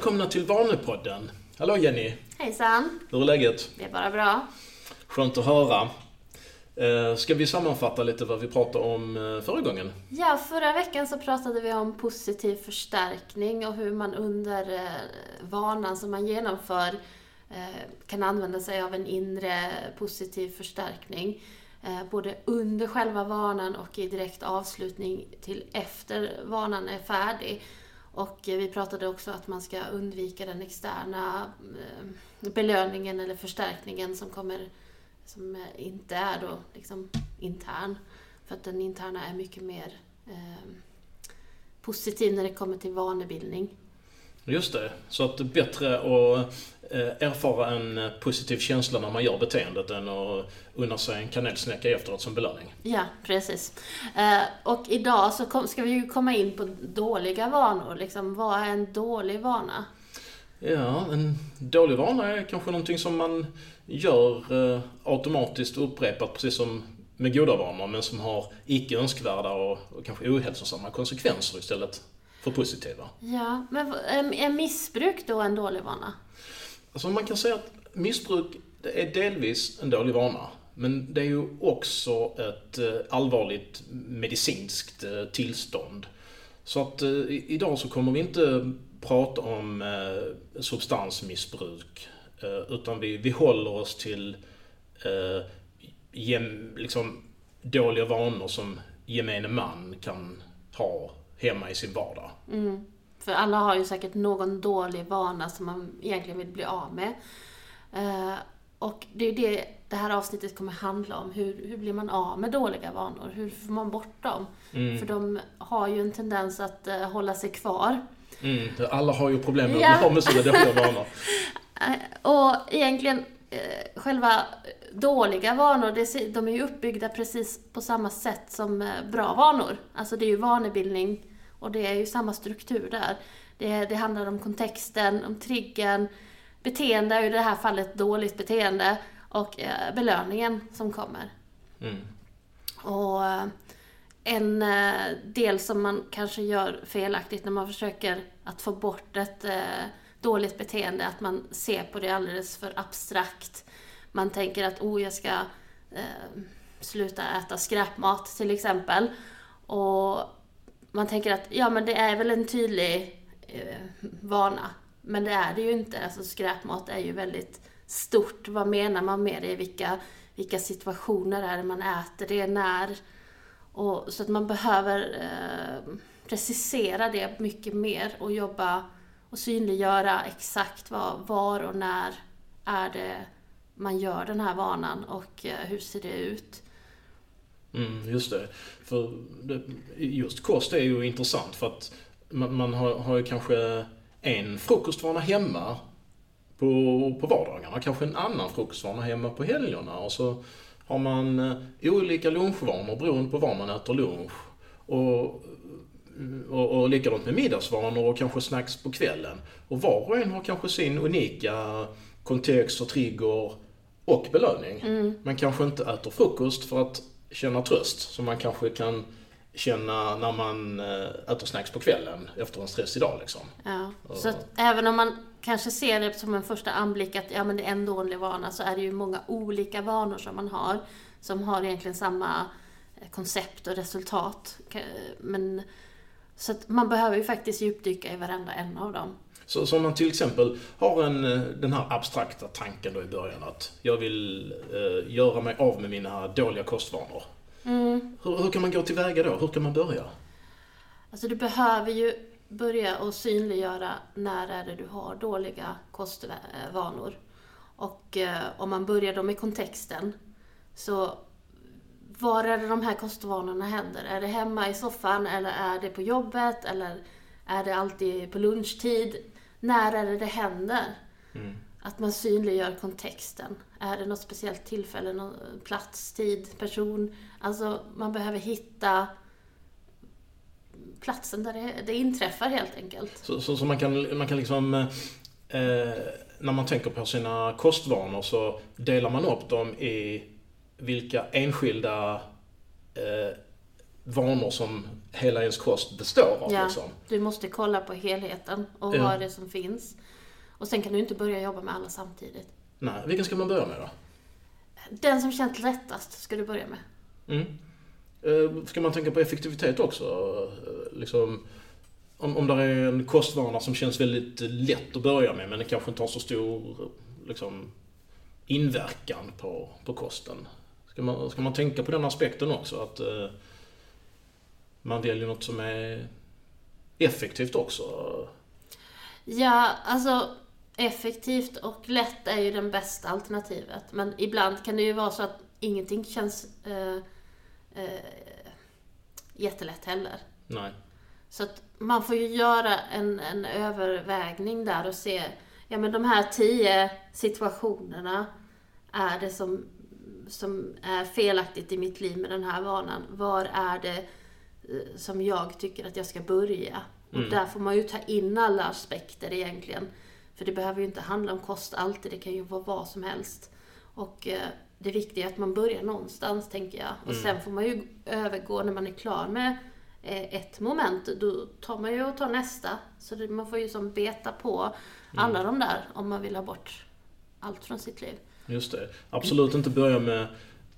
välkomna till Vanepodden. Hallå Jenny, Hejsan! hur är läget? Det är bara bra. Skönt att höra. Eh, Ska vi sammanfatta lite vad vi pratade om eh, förra gången? Ja, förra veckan så pratade vi om positiv förstärkning och hur man under eh, vanan som man genomför kan använda sig av en inre positiv förstärkning. Både under själva vanan och i direkt avslutning till efter vanan är färdig. Och vi pratade också att man ska undvika den externa eh, belöningen eller förstärkningen som kommer som eh, inte är då liksom intern. För att den interna är mycket mer eh, positiv när det kommer till vanebildning. Just det, så att det är bättre att erfara en eh, positiv känsla när man gör beteendet än att unna sig en kanelsnäcka efteråt som belöning. Ja, precis. Eh, och idag så ska vi ju komma in på dåliga vanor. Liksom, vad är en dålig vana? Ja, en dålig vana är kanske någonting som man gör eh, automatiskt och upprepat precis som med goda vanor men som har icke önskvärda och, och kanske ohälsosamma konsekvenser istället för positiva. Ja, men är missbruk då en dålig vana? Alltså man kan säga att missbruk det är delvis en dålig vana. Men det är ju också ett eh, allvarligt medicinskt eh, tillstånd. Så att eh, idag så kommer vi inte prata om substansmissbruk. Utan vi, vi håller oss till eh, gem, liksom, dåliga vanor som gemene man kan ha hemma i sin vardag. Mm. För alla har ju säkert någon dålig vana som man egentligen vill bli av med. Eh, och det är det det här avsnittet kommer handla om. Hur, hur blir man av med dåliga vanor? Hur får man bort dem? För de har ju en tendens att eh, hålla sig kvar. Mm, alla har ju problem med att bli av med sina dåliga vanor. Eh, Och egentligen, eh, själva dåliga vanor, de är ju uppbyggda precis på samma sätt som bra vanor. Alltså det är ju vanebildning och det är ju samma struktur där. Det, det handlar om kontexten, om triggern, beteende är ju i det här fallet dåligt beteende och eh, belöningen som kommer. Mm. Och eh, en eh, del som man kanske gör felaktigt när man försöker att få bort ett eh, dåligt beteende, att man ser på det alldeles för abstrakt. Man tänker att oh, jag ska sluta äta skräpmat till exempel. Och man tänker att ja, men det är väl en tydlig eh, vana. Men det är det ju inte. Alltså skräpmat är ju väldigt stort. Vad menar man med det? Vilka, vilka situationer är det man äter det? När? Och, så att man behöver eh, precisera det mycket mer och jobba och synliggöra exakt vad, var och när är det man gör den här vanan och eh, hur ser det ut? Mm, just det. För det, just kost är ju intressant för att man, man har, har ju kanske en frukostvana hemma på, på vardagarna, kanske en annan frukostvana hemma på helgerna och så har man eh, olika lunchvanor beroende på var man äter lunch. Och, och, och likadant med middagsvanor och kanske snacks på kvällen. Och var och en har kanske sin unika kontext och trigger och belöning. Man kanske inte äter frukost för att känna tröst, som man kanske kan känna när man eh, äter snacks på kvällen efter en stressig dag. Liksom. Ja. Så att även om man kanske ser det som en första anblick att ja, men det är en dålig vana så är det ju många olika vanor som man har som har egentligen samma eh, koncept och resultat. Ka- Men, så att man behöver ju faktiskt djupdyka i varenda en av dem. Så som man till exempel har en, eh, den här abstrakta tanken då i början att jag vill eh, göra mig av med mina dåliga kostvanor. Hur, hur kan man gå tillväga då? Hur kan man börja? Alltså du behöver ju börja och synliggöra när är det du har dåliga kostvanor. Och eh, om man börjar då med kontexten, så var är det de här kostvanorna händer? Är det hemma i soffan eller är det på jobbet eller är det alltid på lunchtid? När är det det händer? Att man synliggör kontexten. Är det något speciellt tillfälle, någon plats, tid, person? Alltså man behöver hitta platsen där det, det inträffar helt enkelt. Så, så, så man kan, man kan liksom... Eh, när man tänker på sina kostvanor så delar man upp dem i vilka enskilda eh, vanor som hela ens kost består av. Ja, Liksom. du måste kolla på helheten och Ja. vad det som finns. Och sen kan du inte börja jobba med alla samtidigt. Nej, vilken ska man börja med då? Den som känns lättast ska du börja med. Mm. Eh, Ska man tänka på effektivitet också? Eh, Liksom, om, om det är en kostvana som känns väldigt lätt att börja med men det kanske inte har så stor liksom, inverkan på, på kosten. Ska man, ska man tänka på den aspekten också? Att eh, man väljer något som är effektivt också? Ja, alltså effektivt och lätt är ju det bästa alternativet. Men ibland kan det ju vara så att ingenting känns eh, eh, jättelätt heller. Nej. Så att man får ju göra en, en övervägning där och se, ja men de här tio situationerna är det som, som är felaktigt i mitt liv med den här vanan. Var är det som jag tycker att jag ska börja? Och Mm. där får man ju ta in alla aspekter egentligen. För det behöver ju inte handla om kost alltid, det kan ju vara vad som helst. Och eh, det viktiga är att man börjar någonstans, tänker jag. Och Mm. sen får man ju övergå när man är klar med eh, ett moment, då tar man ju och tar nästa. Så det, man får ju som beta på alla de där om man vill ha bort allt från sitt liv. Just det. Absolut inte börja med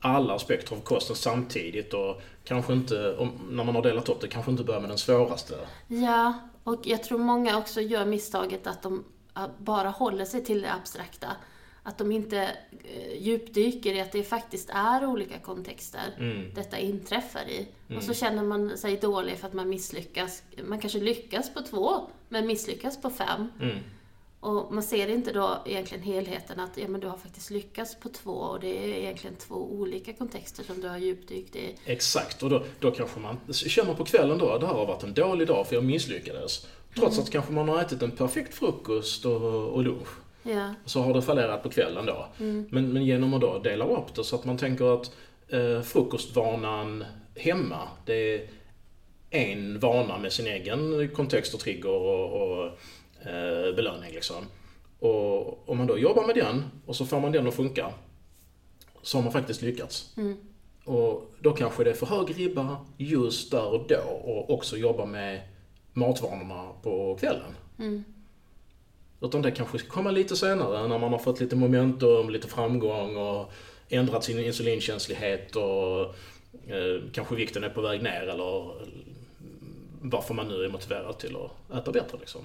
alla aspekter av kosten samtidigt och kanske inte, om, när man har delat upp det, kanske inte börja med den svåraste. Ja, och jag tror många också gör misstaget att de eh, bara håller sig till det abstrakta. Att de inte eh, djupdyker i att det faktiskt är olika kontexter Mm. detta inträffar i. Och så känner man sig dålig för att man misslyckas. Man kanske lyckas på två, men misslyckas på fem. Mm. Och man ser inte då egentligen helheten att ja, men du har faktiskt lyckats på två och det är egentligen två olika kontexter som du har djupdykt i. Exakt, och då, då kanske man känner på kvällen då, det här har varit en dålig dag för jag misslyckades. Trots att kanske man har ätit en perfekt frukost och, och lunch. Ja, Så har det fallerat på kvällen då. Men, men genom att då dela upp det så att man tänker att eh, frukostvanan hemma, det är en vana med sin egen kontext och trigger och, och eh, belöning liksom. Och om man då jobbar med den och så får man den att funka, så har man faktiskt lyckats. Och då kanske det är för hög ribba just där och då och också jobba med matvanorna på kvällen. Utan det kanske ska komma lite senare när man har fått lite momentum, lite framgång och ändrat sin insulinkänslighet och eh, kanske vikten är på väg ner eller varför man nu är motiverad till att äta bättre liksom.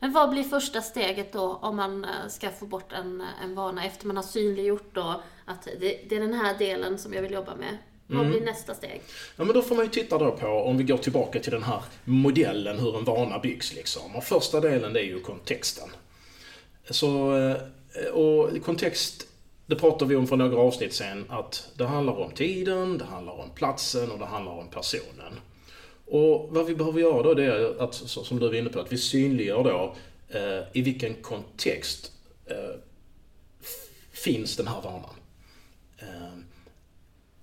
Men vad blir första steget då om man eh, ska få bort en, en vana efter man har synliggjort då att det, det är den här delen som jag vill jobba med? Vad blir nästa steg? Ja men då får man ju titta då på, om vi går tillbaka till den här modellen hur en vana byggs liksom. Och första delen det är ju kontexten. Så, eh, och kontext, det pratade vi om för några avsnitt sen, att det handlar om tiden, det handlar om platsen och det handlar om personen. Och vad vi behöver göra då det är att, som du var inne på, att vi synliggör då eh, i vilken kontext eh, finns den här vanan. Eh,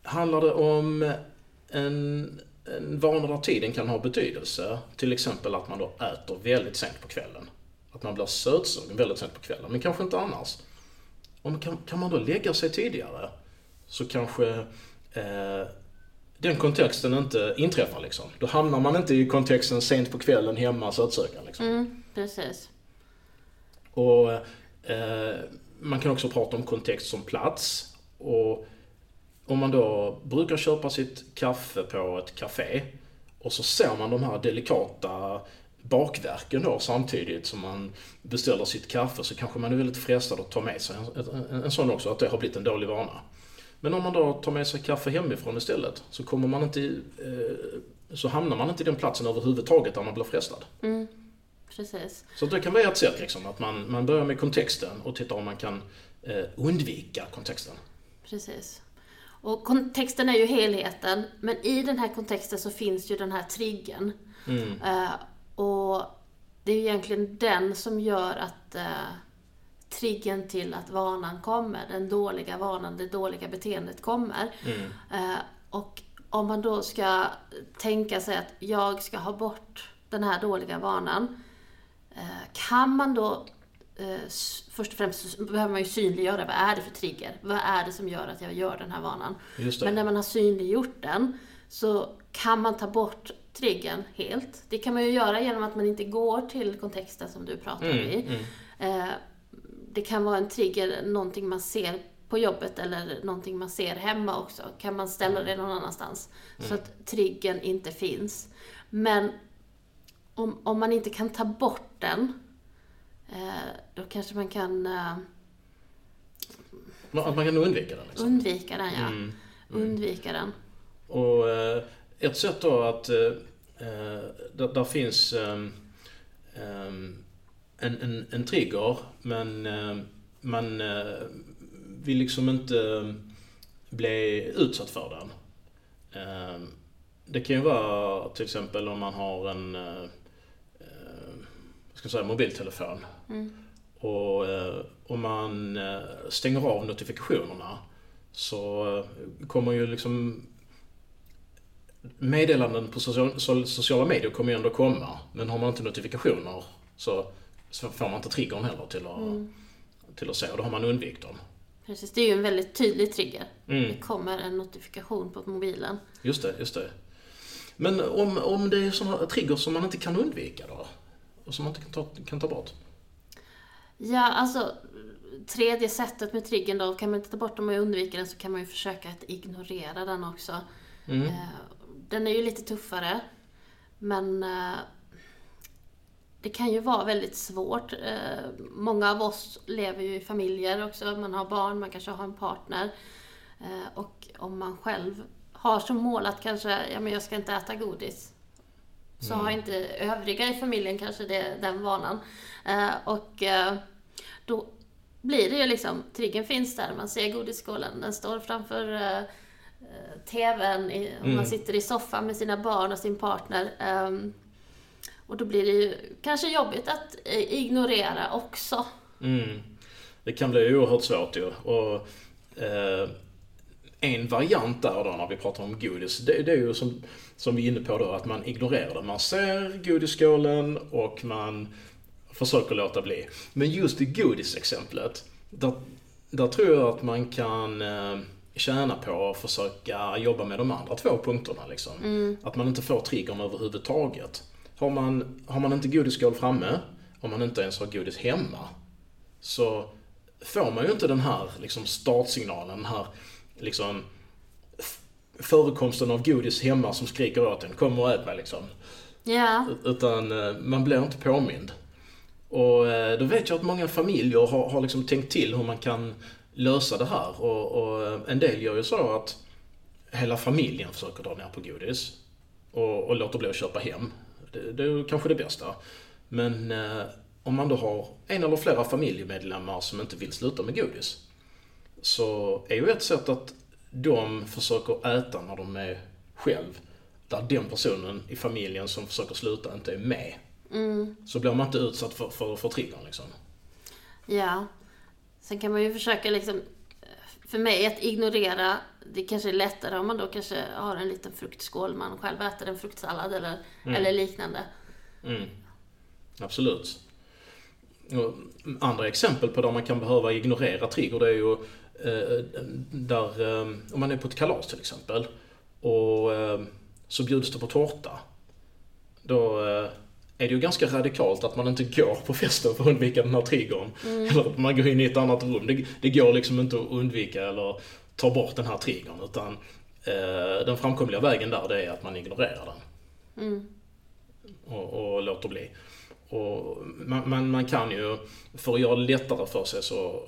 handlar det om en, en vana där tiden kan ha betydelse, till exempel att man då äter väldigt sent på kvällen. Att man blir sötsugen väldigt sent på kvällen, men kanske inte annars. Om kan, kan man då lägga sig tidigare så kanske eh, den kontexten inte inträffar liksom. Då hamnar man inte i kontexten sent på kvällen hemma sötsökaren liksom. Mm, precis. Och eh, man kan också prata om kontext som plats. Och om man då brukar köpa sitt kaffe på ett café och så ser man de här delikata bakverken då samtidigt som man beställer sitt kaffe så kanske man är väldigt frestad att ta med sig en, en, en sån också, att det har blivit en dålig vana. Men om man då tar med sig kaffe hemifrån istället så kommer man inte, i, eh, så hamnar man inte i den platsen överhuvudtaget där man blir frestad. Mm, precis. Så det kan vara ett sätt liksom, att man, man börjar med kontexten och tittar om man kan eh, undvika kontexten. Precis. Och kontexten är ju helheten, men i den här kontexten så finns ju den här triggern. Mm. Eh, och det är ju egentligen den som gör att uh, triggern till att vanan kommer, den dåliga vanan, det dåliga beteendet kommer. Mm. Eh, och om man då ska tänka sig att jag ska ha bort den här dåliga vanan. eh, kan man då, eh, först och främst så behöver man ju synliggöra vad är det för trigger? Vad är det som gör att jag gör den här vanan? Men när man har synliggjort den så kan man ta bort triggern helt. Det kan man ju göra genom att man inte går till kontexten som du pratar Mm, i. mm. Eh, det kan vara en trigger, någonting man ser på jobbet eller någonting man ser hemma också. Kan man ställa det någon annanstans. Så att triggern inte finns. Men om, om man inte kan ta bort den, eh, då kanske man kan eh, Att man kan undvika det liksom. undvika den. Ja. Mm. Undvika den. Och eh, ett sätt då att, där, där finns ehm, ehm, en, en, en trigger men eh, man eh, vill liksom inte eh, bli utsatt för den. Det kan ju vara till exempel om man har en vad ska jag säga, mobiltelefon Mm. och om man stänger av notifikationerna så kommer ju liksom meddelanden på social, so- sociala medier kommer ju ändå komma. Men har man inte notifikationer så, så får man inte triggern heller till att, Mm. till att se och då har man undvikit dem. Precis, det är ju en väldigt tydlig trigger. Mm. Det kommer en notifikation på mobilen. Just det, just det. Men om, om det är sådana triggers som man inte kan undvika då? Och som man inte kan ta, kan ta bort? Ja, alltså tredje sättet med triggern då, kan man inte ta bort dem och undvika den så kan man ju försöka att ignorera den också. Mm. Eh, Den är ju lite tuffare, men eh, det kan ju vara väldigt svårt. Eh, Många av oss lever ju i familjer också, man har barn, man kanske har en partner. Eh, Och om man själv har som mål att kanske, ja men jag ska inte äta godis. Så har inte övriga i familjen kanske det, den vanan. Eh, Och då blir det ju liksom, triggern finns där, man ser godisskålen, den står framför TVn, i, och Mm. man sitter i soffan med sina barn och sin partner. Och då blir det ju kanske jobbigt att eh, ignorera också. Mm. Det kan bli oerhört svårt ju. Och, eh, en variant där då när vi pratar om godis, det, det är ju som, som vi är inne på då, att man ignorerar det. Man ser godisskålen och man försöker låta bli. Men just i godisexemplet, där, där tror jag att man kan eh, tjäna på att försöka jobba med de andra två punkterna. Liksom. Att man inte får triggern överhuvudtaget. Har man, har man inte godisskål framme, om man inte ens har godis hemma, så får man ju inte den här liksom, startsignalen, den här liksom, förekomsten av godis hemma som skriker åt en, kom och ät mig liksom. Ja, Utan eh, man blir inte påmind. Och eh, då vet jag att många familjer har, har liksom tänkt till hur man kan lösa det här. Och, och eh, en del gör ju så att hela familjen försöker dra ner på godis. Och, och låter bli att köpa hem. Det, det är kanske det bästa. Men eh, om man då har en eller flera familjemedlemmar som inte vill sluta med godis. Så är ju ett sätt att de försöker äta när de är själv. Där den personen i familjen som försöker sluta inte är med. Så blir man inte utsatt för, för, för triggern liksom. ja. Sen kan man ju försöka liksom, för mig att ignorera, det kanske är lättare om man då kanske har en liten fruktskål, man själv äter en fruktsallad eller, eller liknande. Mm. Absolut. Och andra exempel på där man kan behöva ignorera trigger det är ju eh, där, eh, om man är på ett kalas till exempel och eh, så bjuds det på tårta. Då eh, är det ju ganska radikalt att man inte går på festen för att undvika den här triggern. Eller att man går in i ett annat rum. Det, det går liksom inte att undvika eller ta bort den här triggern utan eh, den framkomliga vägen där det är att man ignorerar den Mm. och, och låter bli. Och man, man, man kan ju, för att göra det lättare för sig så,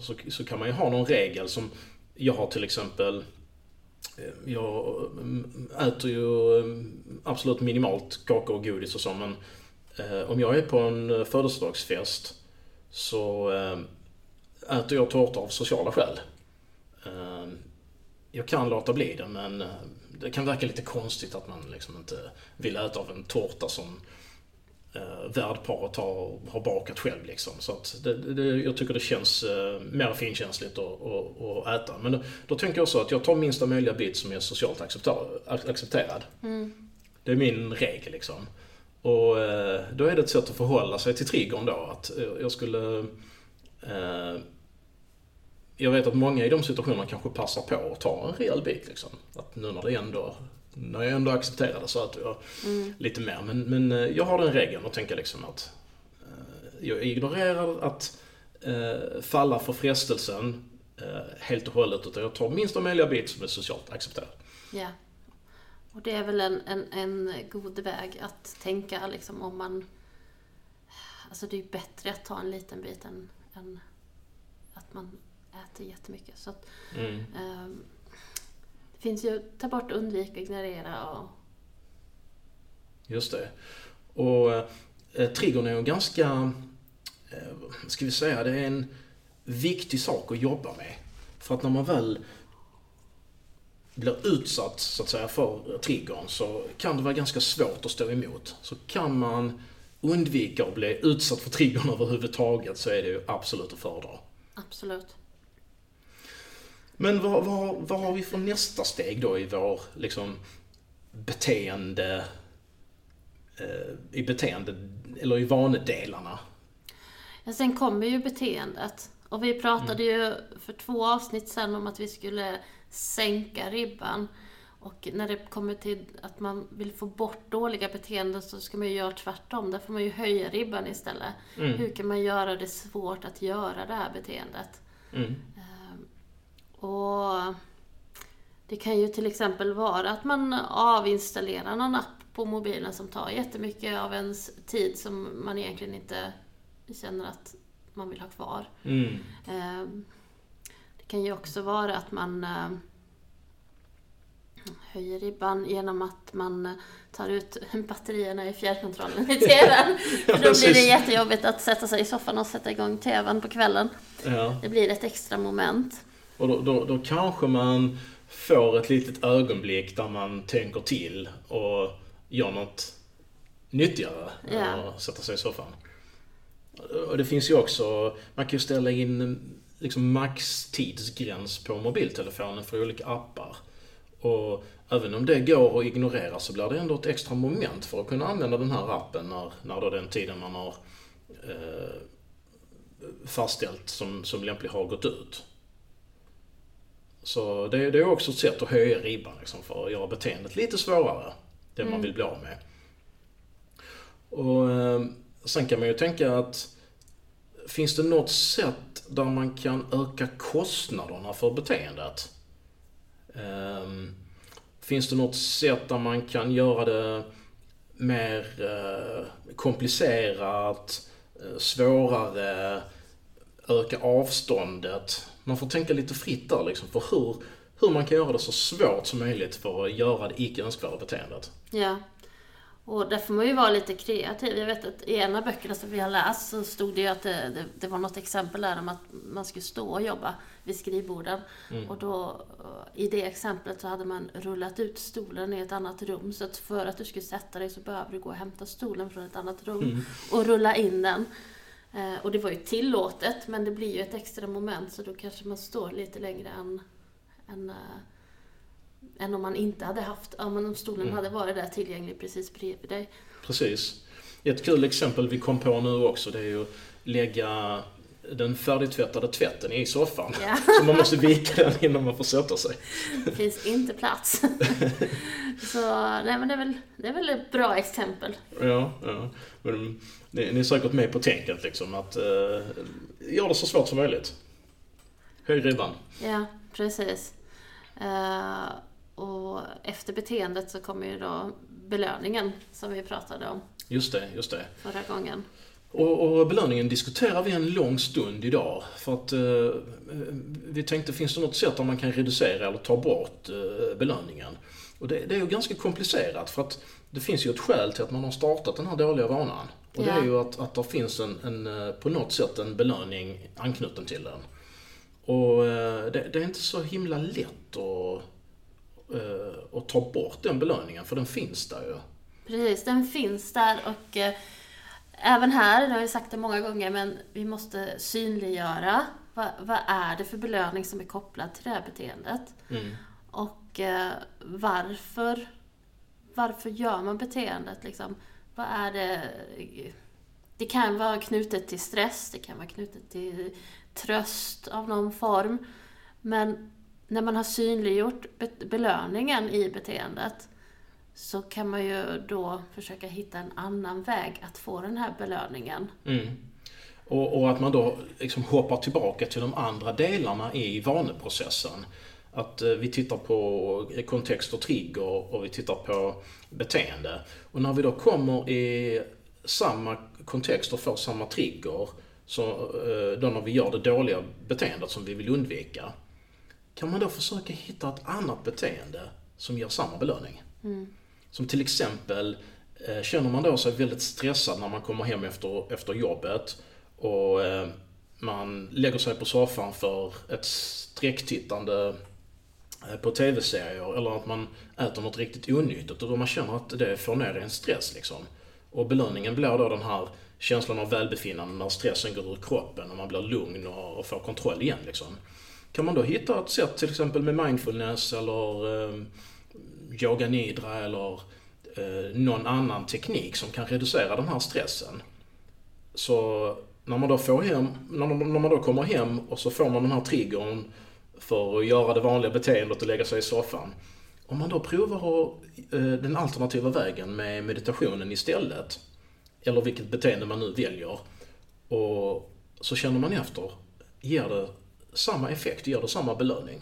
så, så kan man ju ha någon regel som, jag har till exempel, eh, jag mm, äter ju mm, absolut minimalt kakor och godis och så men eh, om jag är på en födelsedagsfest så eh, äter jag tårta av sociala skäl. Eh, jag kan låta bli det men eh, det kan verka lite konstigt att man liksom inte vill äta av en tårta som eh, värdparet har, har bakat själv. Liksom. Så att det, det, jag tycker det känns eh, mer finkänsligt att, att, att äta. Men då, då tänker jag så att jag tar minsta möjliga bit som är socialt accepter, accepterad. Det är min regel liksom. Och eh, då är det ett sätt att förhålla sig till triggern då. Att eh, jag skulle... Jag vet att många i de situationerna kanske passar på att ta en rejäl bit liksom. Att nu när det ändå när jag ändå accepterar det så att jag lite mer. Men, men eh, jag har den regeln att tänka liksom att eh, jag ignorerar att eh, falla för frestelsen eh, helt och hållet utan jag tar minsta möjliga bit som är socialt accepterad. Ja. Och det är väl en, en, en god väg att tänka liksom om man... Alltså det är ju bättre att ta en liten bit än, än att man äter jättemycket. Så att, Mm. ehm, det finns ju ta bort, undvik, ignorera och... Just det. Och eh, triggern är ju ganska, eh, ska vi säga, det är en viktig sak att jobba med. För att när man väl blir utsatt så att säga för triggern så kan det vara ganska svårt att stå emot. Så kan man undvika att bli utsatt för triggern överhuvudtaget så är det ju absolut att föredra. Absolut. Men vad, vad, vad har vi för nästa steg då i vår liksom, beteende, eh, i beteende, eller i vanedelarna? Ja, sen kommer ju beteendet. Och vi pratade ju för två avsnitt sen om att vi skulle sänka ribban. Och när det kommer till att man vill få bort dåliga beteenden så ska man ju göra tvärtom. Där får man ju höja ribban istället. Hur kan man göra det svårt att göra det här beteendet? Mm. Och det kan ju till exempel vara att man avinstallerar någon app på mobilen som tar jättemycket av ens tid som man egentligen inte känner att man vill ha kvar. Mm. Ehm, Det kan ju också vara att man ehm, höjer ribban genom att man tar ut batterierna i fjärrkontrollen i TVn. För då blir det jättejobbigt att sätta sig i soffan och sätta igång TVn på kvällen. Ja. Det blir ett extra moment. Och då, då, då kanske man får ett litet ögonblick där man tänker till och gör något nyttigare än att sätta sig i soffan. Och det finns ju också, man kan ju ställa in liksom maxtidsgräns på mobiltelefonen för olika appar. Och även om det går att ignorera så blir det ändå ett extra moment för att kunna använda den här appen när, när då den tiden man har eh, fastställt som, som lämplig har gått ut. Så det, det är också ett sätt att höja ribban liksom, för att göra beteendet lite svårare. Det man vill bli av med. Och eh, sen kan man ju tänka att finns det något sätt där man kan öka kostnaderna för beteendet? Ehm, finns det något sätt där man kan göra det mer eh, komplicerat, eh, svårare, öka avståndet? Man får tänka lite fritt där liksom för hur, hur man kan göra det så svårt som möjligt för att göra det icke önskvärda beteendet. Ja. Och där får man ju vara lite kreativ. Jag vet att i en av böckerna som vi har läst så stod det ju att det, det, det var något exempel där om att man skulle stå och jobba vid skrivborden. Och då, i det exemplet så hade man rullat ut stolen i ett annat rum. Så att för att du skulle sätta dig så behöver du gå och hämta stolen från ett annat rum och rulla in den. Eh, Och det var ju tillåtet, men det blir ju ett extra moment så då kanske man står lite längre än, än, eh, än om man inte hade haft, ja, men om stolen hade varit där tillgänglig precis bredvid dig. Precis. Ett kul exempel vi kom på nu också det är ju att lägga den färdigtvättade tvätten i soffan. Ja. Så man måste vika den innan man får sätta sig. Det finns inte plats. så nej men det är väl, det är väl ett bra exempel. Ja, ja. Men ni, ni är säkert med på tänket liksom att uh, göra det så svårt som möjligt. Höj ribban. Ja, precis. Eh, och efter beteendet så kommer ju då belöningen som vi pratade om Just det, just det. förra gången. Och, och belöningen diskuterar vi en lång stund idag. För att eh, vi tänkte, finns det något sätt där man kan reducera eller ta bort eh, belöningen? Och det, det är ju ganska komplicerat för att det finns ju ett skäl till att man har startat den här dåliga vanan. Och det Ja. är ju att, att det finns en, en, eh, på något sätt en belöning anknuten till den. Och eh, det, det är inte så himla lätt att, eh, att ta bort den belöningen, för den finns där ju. Precis, den finns där och eh, även här, det har jag sagt det många gånger, men vi måste synliggöra vad, vad är det för belöning som är kopplad till det här beteendet. Mm. Och eh, varför, varför gör man beteendet liksom? Vad är det? Det kan vara knutet till stress, det kan vara knutet till tröst av någon form. Men när man har synliggjort be- belöningen i beteendet så kan man ju då försöka hitta en annan väg att få den här belöningen. Mm. Och, och, att man då liksom hoppar tillbaka till de andra delarna i vaneprocessen. Att eh, vi tittar på kontext och trigger och vi tittar på beteende. Och när vi då kommer i samma kontext och får samma trigger, så, eh, då när vi gör det dåliga beteendet som vi vill undvika, kan man då försöka hitta ett annat beteende som ger samma belöning. Mm. Som till exempel, eh, känner man då sig väldigt stressad när man kommer hem efter, efter jobbet och eh, man lägger sig på soffan för ett sträcktittande eh, på tv-serier eller att man äter något riktigt onyttigt och då man känner att det får ner en stress liksom. Och belöningen blir då den här känslan av välbefinnande när stressen går ur kroppen och man blir lugn och, och får kontroll igen liksom. Kan man då hitta ett sätt till exempel med mindfulness eller eh, yoga nidra eller eh, någon annan teknik som kan reducera den här stressen. Så när man då får hem, när man, när man då kommer hem och så får man den här triggern för att göra det vanliga beteendet och lägga sig i soffan. Om man då provar eh, den alternativa vägen med meditationen istället, eller vilket beteende man nu väljer, och så känner man efter, ger det samma effekt, ger det samma belöning?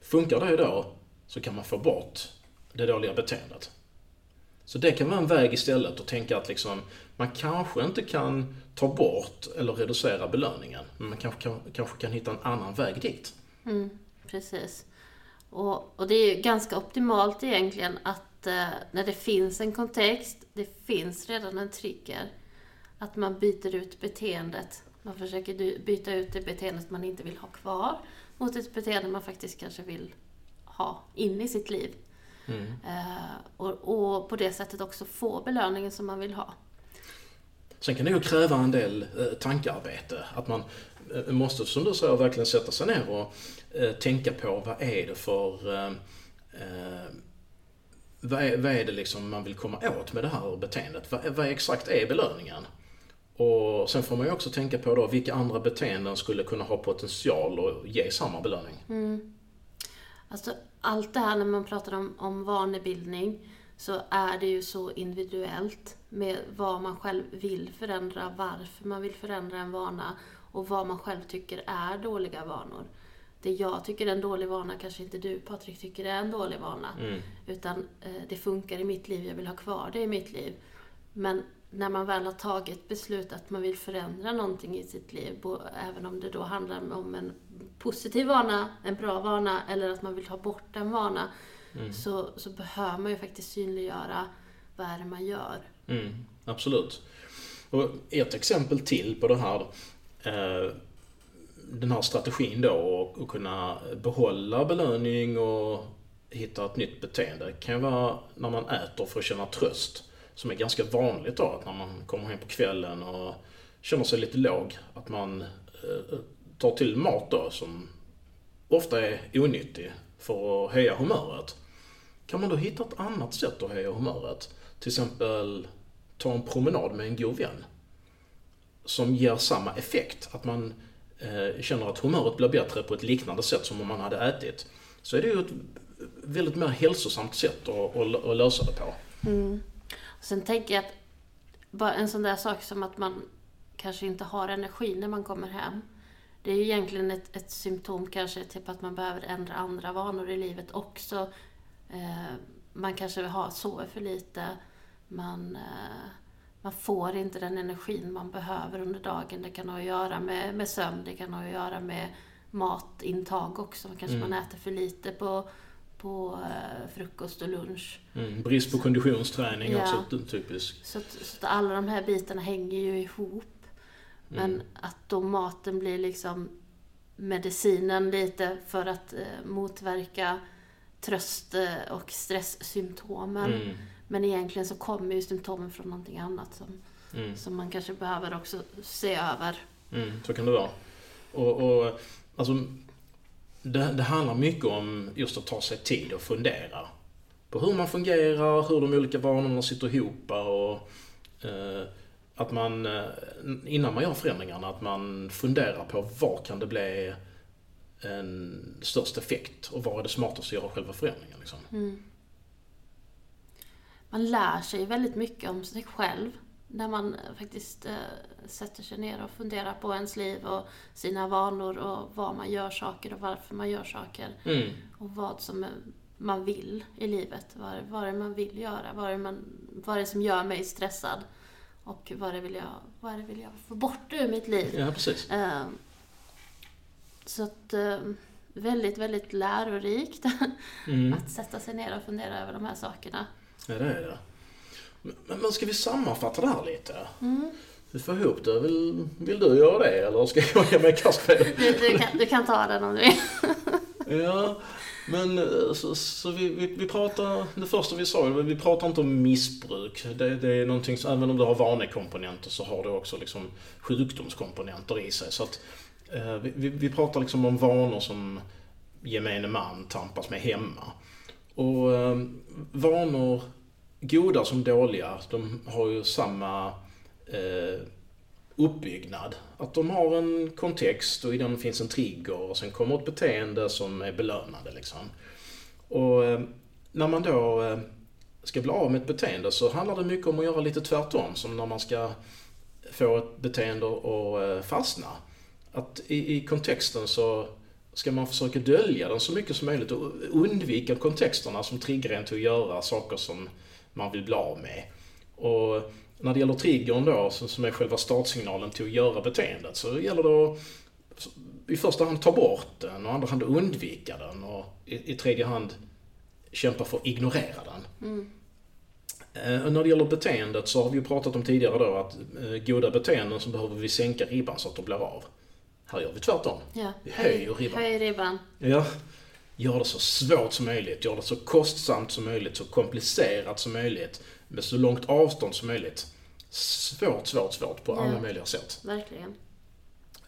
Funkar det då så kan man få bort det dåliga beteendet. Så det kan vara en väg istället att tänka att liksom, man kanske inte kan ta bort eller reducera belöningen, men man kanske kan, kanske kan hitta en annan väg dit. Mm, precis. Och, och, det är ju ganska optimalt egentligen att eh, när det finns en kontext, det finns redan en trigger, att man byter ut beteendet. Man försöker byta ut det beteendet man inte vill ha kvar mot ett beteende man faktiskt kanske vill ha in i sitt liv. Mm. Eh, och, och, på det sättet också få belöningen som man vill ha. Sen kan det ju kräva en del eh, tankearbete. Att man eh, måste, som du säger, verkligen sätta sig ner och tänka på vad är det för vad är, vad är det liksom man vill komma åt med det här beteendet? Vad, vad exakt är belöningen? Och sen får man ju också tänka på då vilka andra beteenden skulle kunna ha potential att ge samma belöning. Mm. Alltså allt det här när man pratar om, om vanebildning så är det ju så individuellt med vad man själv vill förändra, varför man vill förändra en vana och vad man själv tycker är dåliga vanor. Det jag tycker är en dålig vana kanske inte du Patrik tycker är en dålig vana. Mm. Utan eh, det funkar i mitt liv, jag vill ha kvar det i mitt liv. Men när man väl har tagit beslut att man vill förändra någonting i sitt liv, även om det då handlar om en positiv vana, en bra vana, eller att man vill ta bort en vana, mm. så, så behöver man ju faktiskt synliggöra vad är det man gör. Mm, absolut. Och ett exempel till på det här, eh, den här strategin då, att kunna behålla belöning och hitta ett nytt beteende, kan ju vara när man äter för att känna tröst som är ganska vanligt då, att när man kommer hem på kvällen och känner sig lite låg, att man eh, tar till mat då som ofta är onyttig för att höja humöret. Kan man då hitta ett annat sätt att höja humöret? Till exempel ta en promenad med en god vän. Som ger samma effekt, att man eh, känner att humöret blir bättre på ett liknande sätt som om man hade ätit. Så är det ju ett väldigt mer hälsosamt sätt att, att, att lösa det på. Mm. Sen tänker jag att bara en sån där sak som att man kanske inte har energi när man kommer hem. Det är ju egentligen ett, ett symptom kanske typ att man behöver ändra andra vanor i livet också. Eh, man kanske har, sover för lite. Man, eh, man får inte den energin man behöver under dagen. Det kan ha att göra med, med sömn, det kan ha att göra med matintag också. Kanske mm. man äter för lite på på eh, frukost och lunch. Mm, brist på så, konditionsträning ja, också typiskt. Så, så att alla de här bitarna hänger ju ihop. Men mm. att då maten blir liksom medicinen lite för att eh, motverka tröst eh, och stresssymptomen. Mm. Men egentligen så kommer ju symptomen från någonting annat som, mm. som man kanske behöver också se över. Mm, så kan det vara. Och, och alltså, det, det, handlar mycket om just att ta sig tid och fundera på hur man fungerar, hur de olika vanorna sitter ihop och eh, att man, eh, innan man gör förändringarna, att man funderar på var kan det bli en störst effekt och var är det smartast att göra själva förändringen. Liksom. Mm. man lär sig väldigt mycket om sig själv när man faktiskt eh, sätter sig ner och funderar på ens liv och sina vanor och var man gör saker och varför man gör saker. Mm. Och vad som man vill i livet. Vad, vad det är man vill göra. Vad det, man, vad det är som gör mig stressad. Och vad det vill jag, vad det vill jag få bort ur mitt liv. Ja, precis. Eh, så att eh, väldigt, väldigt lärorikt Mm. att sätta sig ner och fundera över de här sakerna. Ja, det är det. Men, ska vi sammanfatta det här lite? Mm. Vi får ihop det. Vill, vill du göra det eller ska jag ge mig i kast med det? Du, du, kan, du kan ta den om du vill. Ja, men eh, så, så vi, vi, vi pratar, det första vi sa, vi pratar inte om missbruk. Det, det är någonting, som- även om du har vanekomponenter så har du också liksom sjukdomskomponenter i sig. Så att, eh, vi, vi, vi pratar liksom om vanor som gemene man tampas med hemma. Och eh, vanor, goda som dåliga, de har ju samma eh, uppbyggnad. Att de har en kontext och i den finns en trigger och sen kommer ett beteende som är belönande. Liksom. Och eh, när man då eh, ska bli av med ett beteende så handlar det mycket om att göra lite tvärtom. Som när man ska få ett beteende att eh, fastna. Att i, i kontexten så ska man försöka dölja den så mycket som möjligt och undvika kontexterna som triggar en till att göra saker som man vill bli av med. Och när det gäller triggern då, som är själva startsignalen till att göra beteendet, så gäller det att i första hand ta bort den och i andra hand undvika den och i, i tredje hand kämpa för att ignorera den. Mm. Eh, och när det gäller beteendet så har vi ju pratat om tidigare då att eh, goda beteenden så behöver vi sänka ribban så att de blir av. Här gör vi tvärtom. Ja. Vi höjer ribban. Höj ribban. Ja. Gör det så svårt som möjligt, gör det så kostsamt som möjligt, så komplicerat som möjligt, med så långt avstånd som möjligt. Svårt, svårt, svårt på alla Ja. möjliga sätt. Verkligen.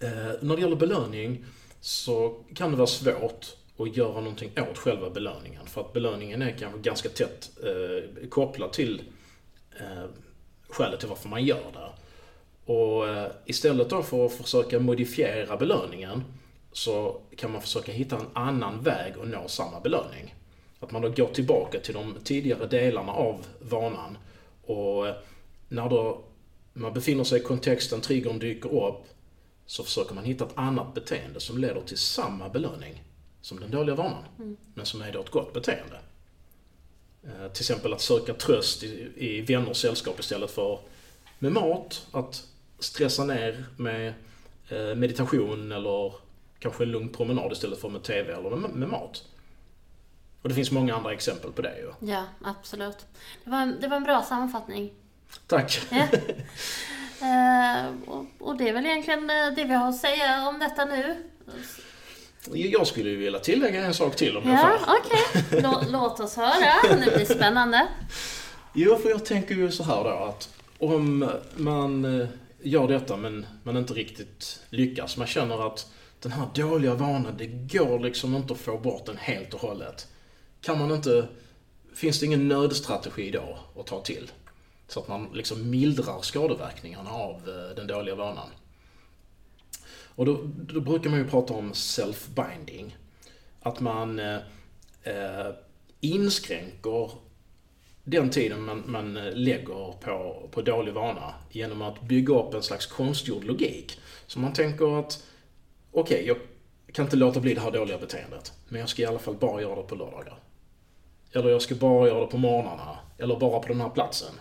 Eh, när det gäller belöning så kan det vara svårt att göra någonting åt själva belöningen. För att belöningen är kanske ganska tätt eh, kopplad till eh, skälet till varför man gör det. Och eh, istället då för att försöka modifiera belöningen så kan man försöka hitta en annan väg att nå samma belöning. Att man då går tillbaka till de tidigare delarna av vanan och eh, när då man befinner sig i kontexten, triggern dyker upp, så försöker man hitta ett annat beteende som leder till samma belöning som den dåliga vanan, men som är då ett gott beteende. Eh, till exempel att söka tröst i, i vänners sällskap istället för med mat, att stressa ner med eh, meditation eller kanske en lugn promenad istället för med TV eller med, med mat. Och det finns många andra exempel på det ju. Ja, absolut. Det var, en, det var en bra sammanfattning. Tack! Ja. Eh, och, och det är väl egentligen eh, det vi har att säga om detta nu. Jag skulle ju vilja tillägga en sak till om jag Ja, får. okej. Lå, låt oss höra. Det blir spännande. Jo, för jag tänker ju så här då att om man eh, gör detta men man inte riktigt lyckas, man känner att den här dåliga vanan, det går liksom inte att få bort den helt och hållet. Kan man inte, finns det ingen nödstrategi då att ta till? Så att man liksom mildrar skadeverkningarna av eh, den dåliga vanan. Och då, då brukar man ju prata om self-binding. Att man eh, eh inskränker den tiden man, man eh, lägger på, på dålig vana genom att bygga upp en slags konstgjord logik. Så man tänker att, okej, jag kan inte låta bli det här dåliga beteendet, men jag ska i alla fall bara göra det på lördagar. Eller jag ska bara göra det på morgnarna, eller bara på den här platsen.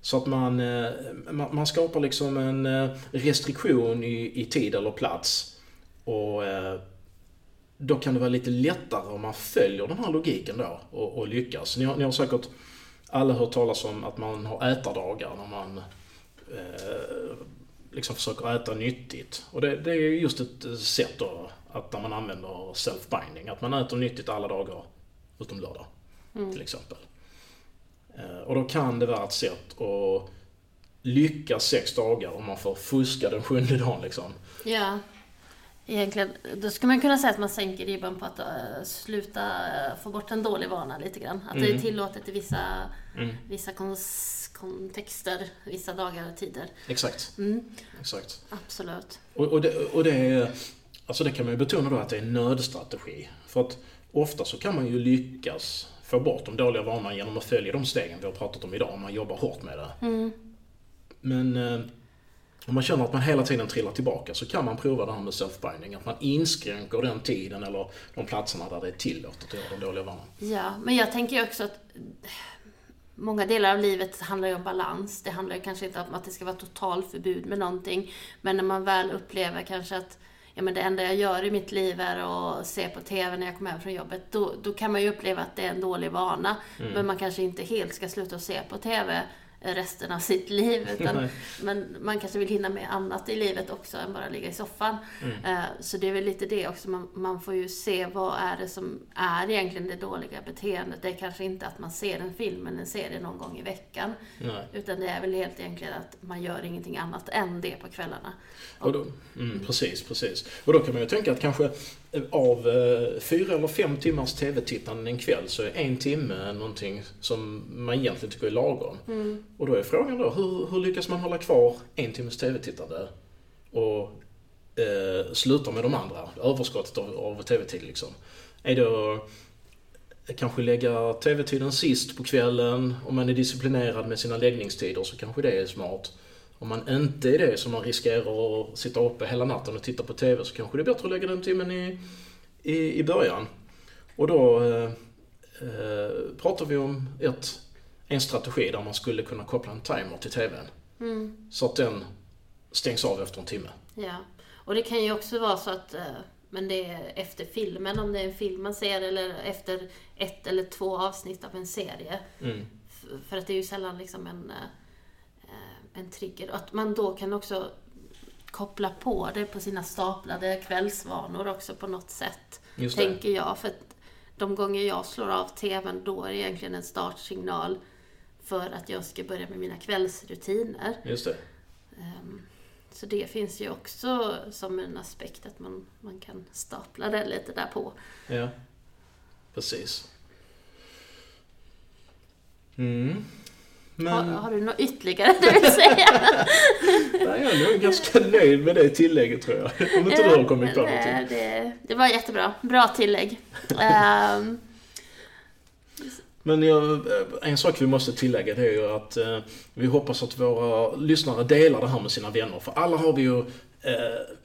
Så att man, eh, man, man skapar liksom en eh, restriktion i, i tid eller plats. Och eh, då kan det vara lite lättare om man följer den här logiken då och, och lyckas. Ni har, ni har säkert alla hört talas om att man har ätardagar när man eh, liksom försöker äta nyttigt. Och det, det är ju just ett sätt då att när man använder self-binding, att man äter nyttigt alla dagar utom lördag till exempel. Eh, Och då kan det vara ett sätt att lyckas sex dagar om man får fuska den sjunde dagen liksom. Ja. Egentligen, då skulle man kunna säga att man sänker ribban på att uh, sluta uh, få bort en dålig vana lite grann. Att det är Mm. tillåtet i vissa, Mm. vissa kons- kontexter, vissa dagar och tider. Exakt, Mm, exakt. absolut. Och, och, det, och det är, alltså det kan man ju betona då att det är en nödstrategi. För att ofta så kan man ju lyckas få bort de dåliga vanorna genom att följa de stegen vi har pratat om idag, om man jobbar hårt med det. Mm. Men eh, om man känner att man hela tiden trillar tillbaka så kan man prova det här med self-binding. Att man inskränker den tiden eller de platserna där det är tillåtet att göra de dåliga vanorna. Ja, men jag tänker också att många delar av livet handlar ju om balans. Det handlar ju kanske inte om att det ska vara totalförbud med någonting. Men när man väl upplever kanske att ja, men det enda jag gör i mitt liv är att se på TV när jag kommer hem från jobbet. Då, då kan man ju uppleva att det är en dålig vana. Mm. Men man kanske inte helt ska sluta att se på TV resten av sitt liv. Utan, men man kanske vill hinna med annat i livet också än bara ligga i soffan. Mm. Eh, Så det är väl lite det också. Man, man får ju se vad är det som är egentligen det dåliga beteendet. Det är kanske inte att man ser en film eller en serie någon gång i veckan. Nej. Utan det är väl helt egentligen att man gör ingenting annat än det på kvällarna. Och då, mm, precis, precis. Och då kan man ju tänka att kanske av eh, fyra eller fem timmars TV-tittande en kväll så är en timme någonting som man egentligen tycker är lagom. Mm. Och då är frågan då, hur, hur lyckas man hålla kvar en timmes TV-tittande och eh, sluta med de andra, överskottet av, av TV-tid liksom? Är då kanske lägga TV-tiden sist på kvällen, om man är disciplinerad med sina läggningstider så kanske det är smart. Om man inte är det, så man riskerar att sitta uppe hela natten och titta på TV, så kanske det är bättre att lägga den timmen i, i, i början. Och då eh, eh, pratar vi om ett, en strategi där man skulle kunna koppla en timer till TVn. Mm. Så att den stängs av efter en timme. Ja. Och det kan ju också vara så att eh, men det är efter filmen, om det är en film man ser, eller efter ett eller två avsnitt av en serie. Mm. För att det är ju sällan liksom en, eh, en trigger. Att man då kan också koppla på det på sina staplade kvällsvanor också på något sätt. Tänker jag. För att de gånger jag slår av TVn, då är det egentligen en startsignal för att jag ska börja med mina kvällsrutiner. Just det. Ehm, Så det finns ju också som en aspekt att man, man kan stapla det lite där på. Ja. Precis. Mm. Men... Har, har du något ytterligare du vill säga? Nej, jag är ganska nöjd med det tillägget tror jag. Om inte du har kommit på någonting. det, det var jättebra. Bra tillägg. Ehm, Men jag, en sak vi måste tillägga det är ju att eh, vi hoppas att våra lyssnare delar det här med sina vänner. För alla har vi ju eh,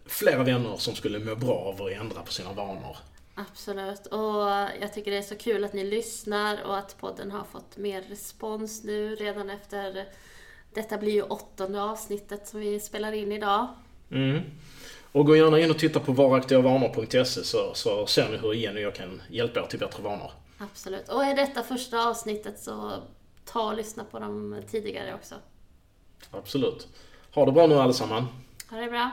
flera vänner som skulle må bra av att ändra på sina vanor. Absolut. Och jag tycker det är så kul att ni lyssnar och att podden har fått mer respons nu redan efter... Detta blir ju åttonde avsnittet som vi spelar in idag. Mm. Och gå gärna in och titta på varaktigavanor.se så, så ser ni hur Jenny och jag kan hjälpa er till bättre vanor. Absolut. Och är detta första avsnittet så ta och lyssna på de tidigare också. Absolut. Ha det bra nu allesammans. Ha det bra.